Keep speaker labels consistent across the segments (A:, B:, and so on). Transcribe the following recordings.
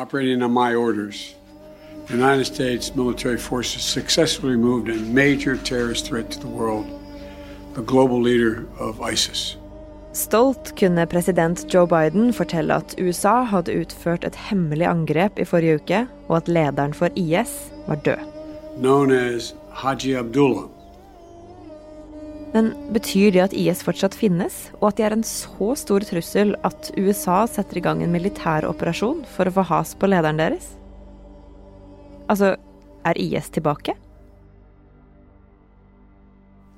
A: Operating on my orders, the United States military forces successfully removed a major terrorist threat to the world, the global leader of ISIS.
B: Stolt kunne president Joe Biden fortelle at USA hadde utført et hemmelig angrep i forrige uke, og at lederen for IS var død.
A: Known as Haji Abdullah.
B: Men betyr det at IS fortsatt finnes, og at de er en så stor trussel at USA setter i gang en militæroperasjon for å få has på lederen deres? Altså, er IS tilbake?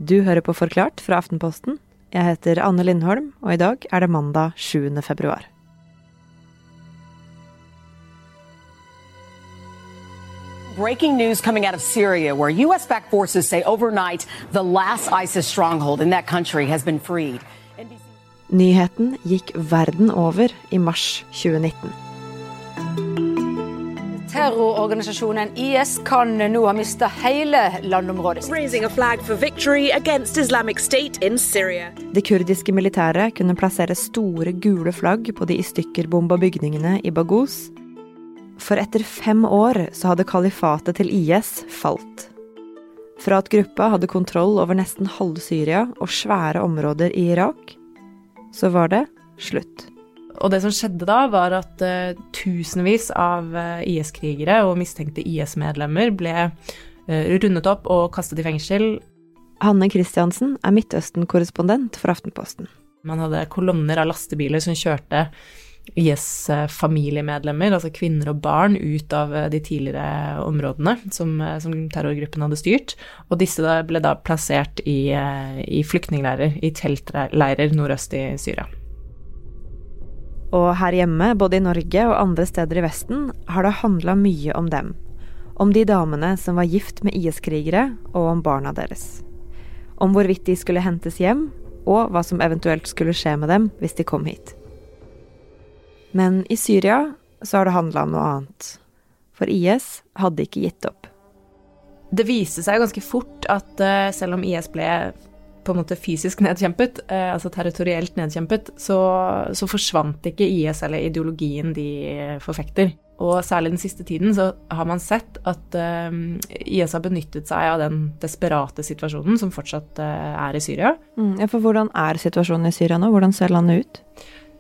B: Du hører på Forklart fra Aftenposten. Jeg heter Anne Lindholm, og i dag er det mandag 7. februar.
C: Breaking news coming out of Syria, where U.S. backed forces say overnight the last ISIS stronghold in that country has been freed.
B: Nyheten gikk verden over i mars 2019.
D: Terrororganisasjonen IS kan nå ha mista hele landområdet sitt.
E: Raising a flag for victory against Islamic State in Syria.
B: Det kurdiske militæret kunne plassere store gule flagg på de i stykker bomba bygningene i Baghuz. For etter fem år så hadde kalifatet til IS falt. Fra at gruppa hadde kontroll over nesten halve Syria og svære områder i Irak, så var det slutt.
F: Og det som skjedde da, var at uh, tusenvis av uh, IS-krigere og mistenkte IS-medlemmer ble uh, rundet opp og kastet i fengsel.
B: Hanne Christiansen er Midtøsten-korrespondent for Aftenposten.
F: Man hadde kolonner av lastebiler som kjørte IS-familiemedlemmer, altså kvinner og barn, ut av de tidligere områdene som, som terrorgruppen hadde styrt. Og disse da ble da plassert i, i flyktningleirer, i teltleirer nordøst i Syria.
B: Og her hjemme, både i Norge og andre steder i Vesten, har det handla mye om dem. Om de damene som var gift med IS-krigere, og om barna deres. Om hvorvidt de skulle hentes hjem, og hva som eventuelt skulle skje med dem hvis de kom hit. Men i Syria så har det handla om noe annet. For IS hadde ikke gitt opp.
F: Det viste seg ganske fort at uh, selv om IS ble på en måte fysisk nedkjempet, eh, altså territorielt nedkjempet, så, så, forsvant ikke IS eller ideologien de forfekter. Og særlig den siste tiden så har man sett at eh, IS har benyttet seg av den desperate situasjonen som fortsatt eh, er i Syria.
B: Mm, ja, for hvordan er situasjonen i Syria nå? Hvordan ser landet ut?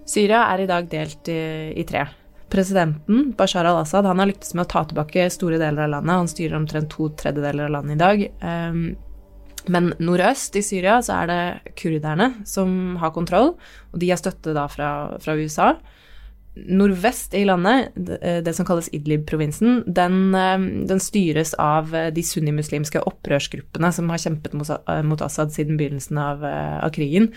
F: Syria er i dag delt i, i tre. Presidenten, Bashar al-Assad, han har lyktes med å ta tilbake store deler av landet. Han styrer omtrent to tredjedeler av landet i dag. Um, men nordøst i Syria så er det kurderne som har kontroll, og de har støtte da fra, fra USA. Nordvest i landet, det som kalles Idlib-provinsen, den, eh, den, styres av de sunnimuslimske opprørsgruppene som har kjempet mot Assad siden begynnelsen av, av, krigen.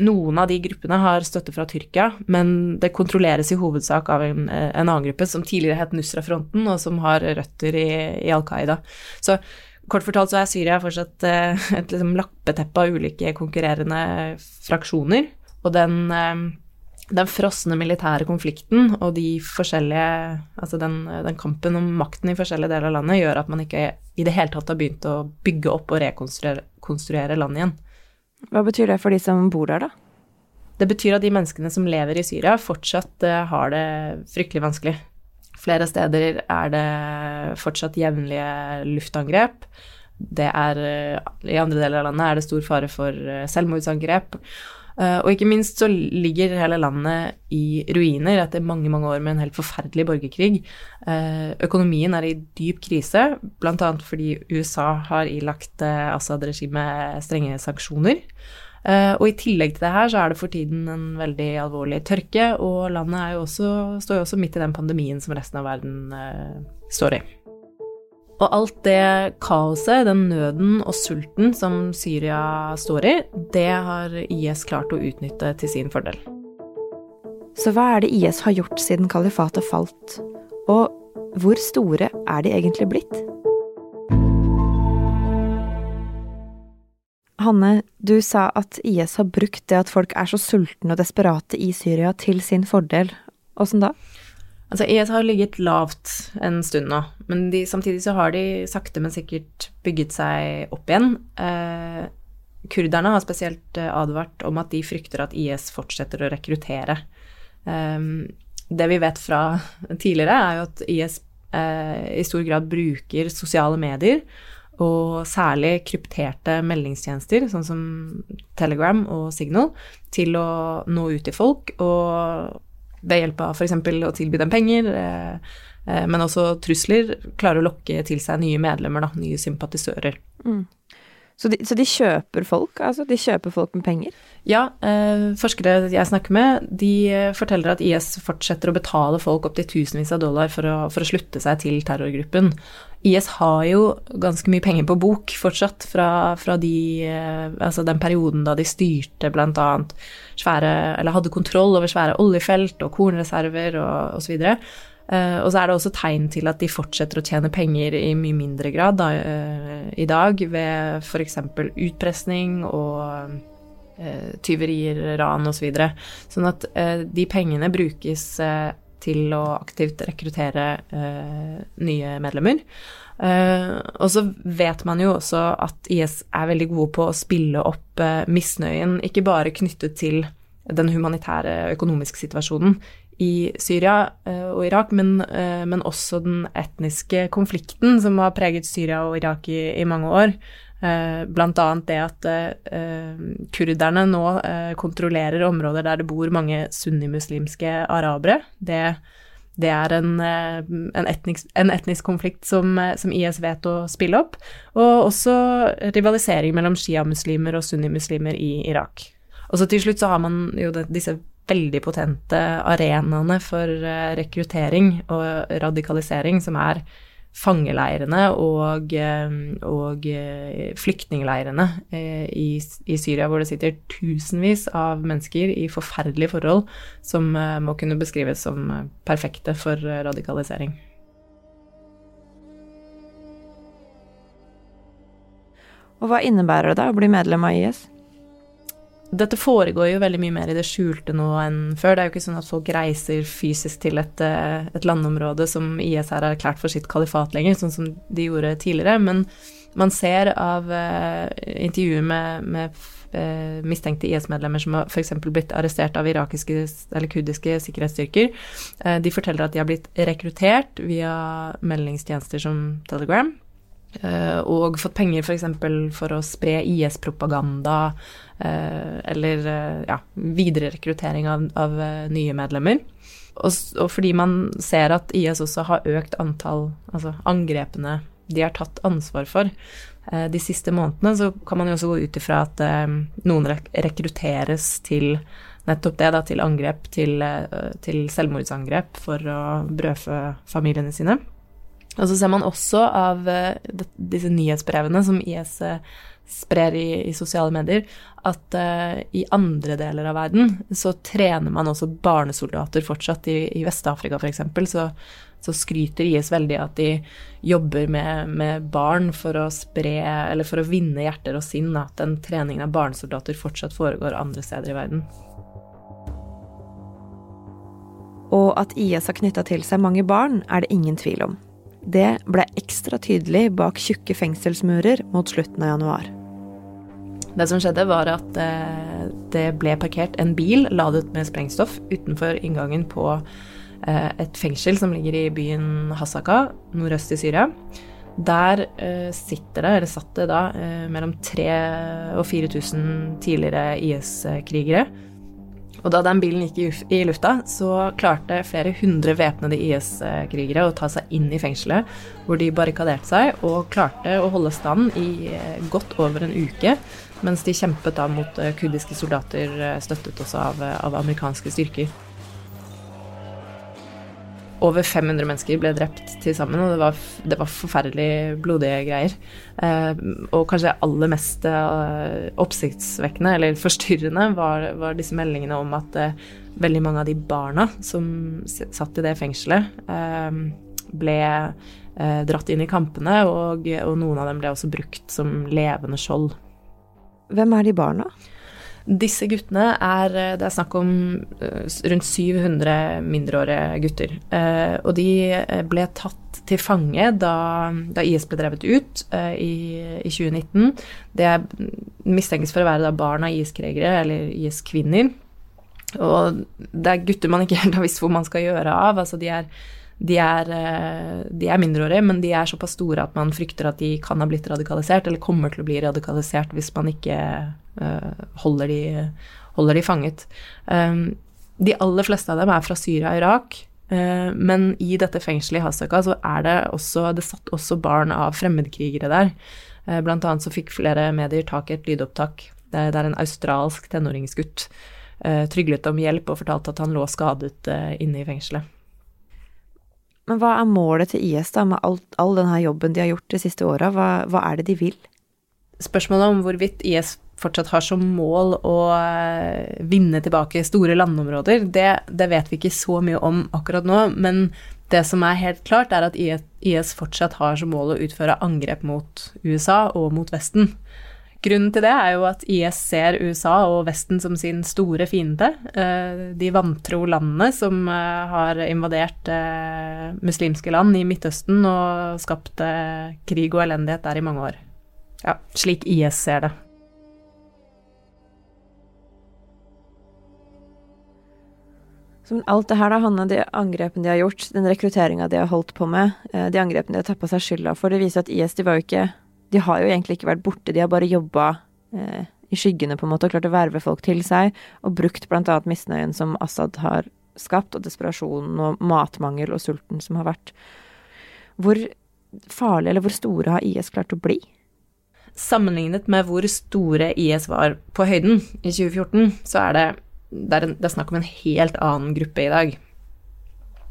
F: Noen av de gruppene har støtte fra Tyrkia, men det kontrolleres i hovedsak av en, en annen gruppe som tidligere het Nusra-fronten, og som har røtter i, i Al Qaida. Så Kort fortalt så er Syria fortsatt eh, et liksom lappeteppe av ulike konkurrerende fraksjoner. Og den, eh, den frosne militære konflikten og de Altså den, den, kampen om makten i forskjellige deler av landet gjør at man ikke i det hele tatt har begynt å bygge opp og rekonstruere landet igjen.
B: Hva betyr det for de som bor der, da?
F: Det betyr at de menneskene som lever i Syria, fortsatt eh, har det fryktelig vanskelig. Flere steder er det fortsatt jevnlige luftangrep. Er, I andre deler av landet er det stor fare for eh, selvmordsangrep. Eh, og ikke minst så ligger hele landet i ruiner etter mange mange år med en helt forferdelig borgerkrig. Eh, økonomien er i dyp krise, bl.a. fordi USA har ilagt Assad-regimet strenge sanksjoner. Og i tillegg til det her så er det for tiden en veldig alvorlig tørke, og landet jo også, står jo også midt i den pandemien som resten av verden står i. Og alt det kaoset, den nøden og sulten som Syria står i, det har IS klart å utnytte til sin fordel.
B: Så hva er det IS har gjort siden kalifatet falt? Og hvor store er de egentlig blitt? Hanne, du sa at IS har brukt det at folk er så sultne og desperate i Syria til sin fordel. Åssen da?
F: Altså, IS har ligget lavt en stund nå, men de, samtidig så har de sakte, men sikkert bygget seg opp igjen. Eh, kurderne har spesielt eh, advart om at de frykter at IS fortsetter å rekruttere. Eh, det vi vet fra tidligere, er jo at IS eh, i stor grad bruker sosiale medier, og særlig krypterte meldingstjenester, sånn som Telegram og Signal, til å nå ut til folk, og ved hjelp av f.eks. å tilby dem penger, eh, eh, men også trusler, klarer å lokke til seg nye medlemmer, da, nye sympatisører. Mm.
B: Så de, så de, kjøper folk, altså? De kjøper folk med penger?
F: Ja, eh, forskere jeg snakker med, de eh, forteller at IS fortsetter å betale folk opptil tusenvis av dollar for å, for å, slutte seg til terrorgruppen. IS har jo ganske mye penger på bok fortsatt fra, fra de, eh, altså den perioden da de styrte bl.a. svære Eller hadde kontroll over svære oljefelt og kornreserver og osv. Uh, og så er det også tegn til at de fortsetter å tjene penger i mye mindre grad da, uh, i dag, ved f.eks. utpressing og tyverier, ran osv. Så sånn at de pengene brukes til å aktivt rekruttere nye medlemmer. og så vet man jo også at IS er veldig gode på å spille opp misnøyen, ikke bare knyttet til den humanitære økonomiske situasjonen i Syria eh, og Irak, men, eh, men, også den etniske konflikten som har preget Syria og Irak i, i mange år. Eh, annet det at kurderne nå kontrollerer områder der det bor mange sunnimuslimske arabere. Det, det er en, en, etnisk, en, etnisk, konflikt som, som, IS vet å spille opp. Og også rivalisering mellom sjiamuslimer og sunnimuslimer i Irak. Og så til slutt så har man jo disse veldig potente arenaene for eh, rekruttering og radikalisering, som er fangeleirene og, eh, og eh, flyktningleirene i, i, Syria, hvor det sitter tusenvis av mennesker i forferdelige forhold som må kunne beskrives som perfekte for radikalisering.
B: Og hva innebærer det da å bli medlem av IS?
F: Dette foregår jo veldig mye mer i det skjulte nå enn før. Det er jo ikke sånn at folk reiser fysisk til et, eh, et landområde som IS har erklært for sitt kalifat lenger, sånn som de gjorde tidligere. Men man ser av uh, intervjuer med, med uh, mistenkte IS-medlemmer som har f.eks. blitt arrestert av irakiske eller kurdiske sikkerhetsstyrker. Uh, de forteller at de har blitt rekruttert via meldingstjenester som Telegram. Og fått penger f.eks. For, for å spre IS-propaganda Eh, eller eh, ja, videre rekruttering av, av eh, nye medlemmer. Og, og, fordi man ser at IS også har økt antall altså angrepene de har tatt ansvar for de siste månedene, så kan man jo også gå ut ifra at noen rekrutteres til nettopp det, da, til angrep, til, til selvmordsangrep for å brødfø familiene sine. Og så ser man også av disse nyhetsbrevene som IS sprer i, i sosiale medier, at uh, i andre deler av verden så trener man også barnesoldater fortsatt. I, i Vest-Afrika f.eks. Så, så skryter IS veldig at de jobber med, med, barn for å spre, eller for å vinne hjerter og sinn. At den treningen av barnesoldater fortsatt foregår andre steder i verden.
B: Og at IS har knytta til seg mange barn, er det ingen tvil om. Det ble ekstra tydelig bak tjukke fengselsmurer mot slutten av januar.
F: Det som skjedde, var at eh, det ble parkert en bil ladet med sprengstoff utenfor inngangen på eh, et fengsel som ligger i byen Hasaka, nordøst i Syria. Der eh, sitter det, eller satt det da, mellom 3000 og 4000 tidligere IS-krigere og da den bilen gikk i lufta, så klarte flere hundre væpnede IS-krigere å ta seg inn i fengselet, hvor de barrikaderte seg og klarte å holde stand i eh, godt over en uke, mens de kjempet da mot eh, kurdiske soldater, eh, støttet også av, av amerikanske styrker. Over 500 mennesker ble drept til sammen, og det var, det var forferdelig blodige greier. Eh, og kanskje aller mest eh, oppsiktsvekkende, eller forstyrrende, var, var, disse meldingene om at eh, veldig mange av de barna som satt i det fengselet, eh, ble eh, dratt inn i kampene, og, og noen av dem ble også brukt som levende skjold.
B: Hvem er de barna?
F: Disse guttene er eh, Det er snakk om eh, rundt 700 mindreårige gutter. Eh, og de ble tatt til fange da, da IS ble drevet ut i, i 2019. Det mistenkes for å være barn av IS-krigere, eller IS-kvinner. og det er gutter man ikke helt har visst hvor man skal gjøre av. altså de er de er, eh, de er, mindreårige, men de er såpass store at man frykter at de kan ha blitt radikalisert, eller kommer til å bli radikalisert hvis man ikke uh, holder, de, holder, de, fanget. Um, de aller fleste av dem er fra Syria og Irak, uh, men i dette fengselet i Hasaka så er det også Det satt også barn av fremmedkrigere der. Uh, blant annet så fikk flere medier tak i et lydopptak der, der en australsk tenåringsgutt tryglet om hjelp og fortalte at han lå skadet inne i fengselet.
B: Men hva er målet til IS da, med alt, all denne jobben de har gjort de siste åra? Hva, hva, er det de vil?
F: Spørsmålet om hvorvidt IS fortsatt har som mål å eh, vinne tilbake store landområder, det, det vet vi ikke så mye om akkurat nå. Men det som er helt klart, er at IS fortsatt har som mål å utføre angrep mot USA og mot Vesten. Grunnen til det er jo at IS ser USA og Vesten som sin store fiende. Eh, de vantro landene som eh, har invadert eh, muslimske land i Midtøsten og skapt krig og elendighet der i mange år. Ja, slik IS ser det.
B: Som alt det her, da, Hanne, de angrepene de har gjort, den rekrutteringa de har holdt på med, de angrepene de har tatt på seg skylda for, det viser at IS de var jo ikke de har jo egentlig ikke vært borte, de har bare jobba eh, i skyggene, på en måte, og klart å verve folk til seg, og brukt annet misnøyen som Assad har skapt, og desperasjonen og matmangel og sulten som har vært. Hvor farlig, eller hvor store har IS klart å bli?
F: Sammenlignet med hvor store IS var på høyden i 2014, så er det, det er, en, det er snakk om en helt annen gruppe i dag.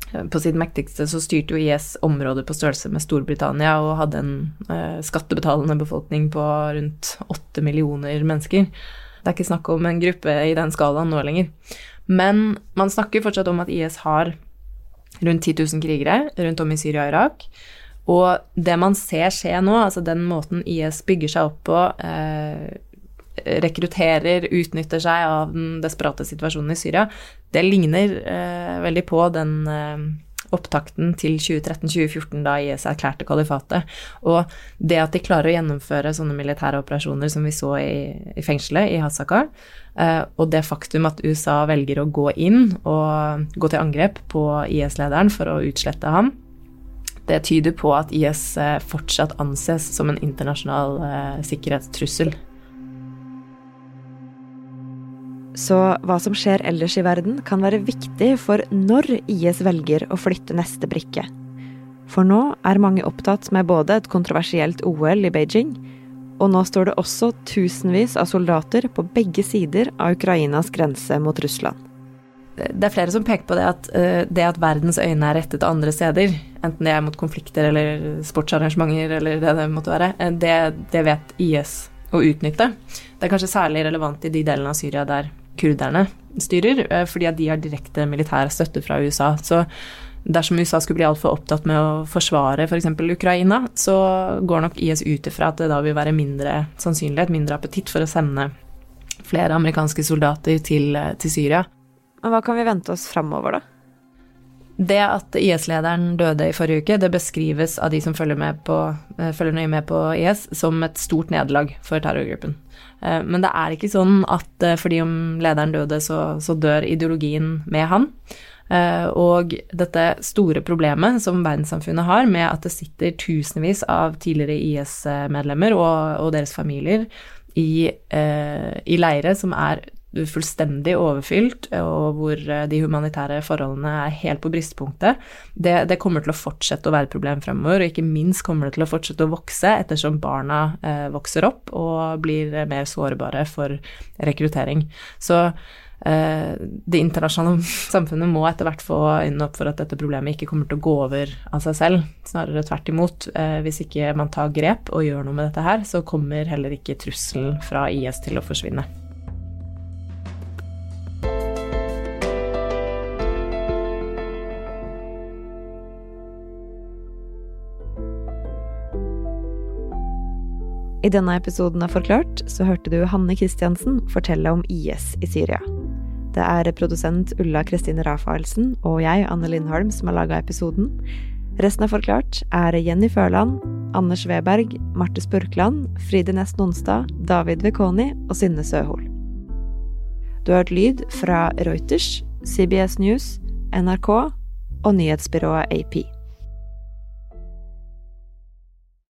F: På sitt mektigste så styrte jo IS områder på størrelse med Storbritannia og hadde en eh, skattebetalende befolkning på rundt åtte millioner mennesker. Det er ikke snakk om en gruppe i den skalaen nå lenger. Men man snakker fortsatt om at IS har rundt 10 000 krigere rundt om i Syria og Irak. Og det man ser skje nå, altså den måten IS bygger seg opp på, eh, rekrutterer, utnytter seg av den desperate situasjonen i Syria, det ligner eh, veldig på den eh, opptakten til 2013-2014, da IS erklærte kalifatet. Og det at de klarer å gjennomføre sånne militære operasjoner som vi så i, i fengselet i Hasakar, eh, og det faktum at USA velger å gå inn og gå til angrep på IS-lederen for å utslette ham, det tyder på at IS eh, fortsatt anses som en internasjonal eh, sikkerhetstrussel.
B: Så hva som skjer ellers i verden, kan være viktig for når IS velger å flytte neste brikke. For nå er mange opptatt med både et kontroversielt OL i Beijing, og nå står det også tusenvis av soldater på begge sider av Ukrainas grense mot Russland.
F: Det er flere som peker på det at uh, det at verdens øyne er rettet andre steder, enten det er mot konflikter eller sportsarrangementer eller det det måtte være, eh, det, det vet IS å utnytte. Det er kanskje særlig relevant i de delene av Syria der kurderne styrer, eh, fordi at de har direkte militær støtte fra USA. Så dersom USA skulle bli altfor opptatt med å forsvare f.eks. For Ukraina, så går nok IS ut ifra at det da vil være mindre sannsynlighet, mindre appetitt for å sende flere amerikanske soldater til, eh, til Syria.
B: Men hva kan vi vente oss framover, da?
F: Det at IS-lederen døde i forrige uke, det beskrives av de som følger, på, eh, følger nøye med på IS, som et stort nederlag for terrorgruppen. Eh, men det er ikke sånn at eh, fordi om lederen døde, så, så dør ideologien med han. Og dette store problemet som verdenssamfunnet har med at det sitter tusenvis av tidligere IS-medlemmer og, og, deres familier i, i leire som er fullstendig overfylt, og hvor eh, de humanitære forholdene er helt på bristepunktet, det, det, kommer til å fortsette å være et problem fremover, og ikke minst kommer det til å fortsette å vokse ettersom barna eh, vokser opp og blir mer sårbare for rekruttering. Så eh, det internasjonale samfunnet må etter hvert få øynene opp for at dette problemet ikke kommer til å gå over av seg selv, snarere tvert imot. Eh, hvis ikke man tar grep og gjør noe med dette her, så kommer heller ikke trusselen fra IS til å forsvinne.
B: I denne episoden av Forklart så hørte du Hanne Christiansen fortelle om IS i Syria. Det er produsent Ulla Kristine Rafaelsen og jeg, Anne Lindholm, som har laga episoden. Resten av Forklart er Jenny Førland, Anders Weberg, Marte Spurkland, Fride Nest Nonstad, David Vekoni og Synne Søhol. Du har hørt lyd fra Reuters, CBS News, NRK og nyhetsbyrået AP.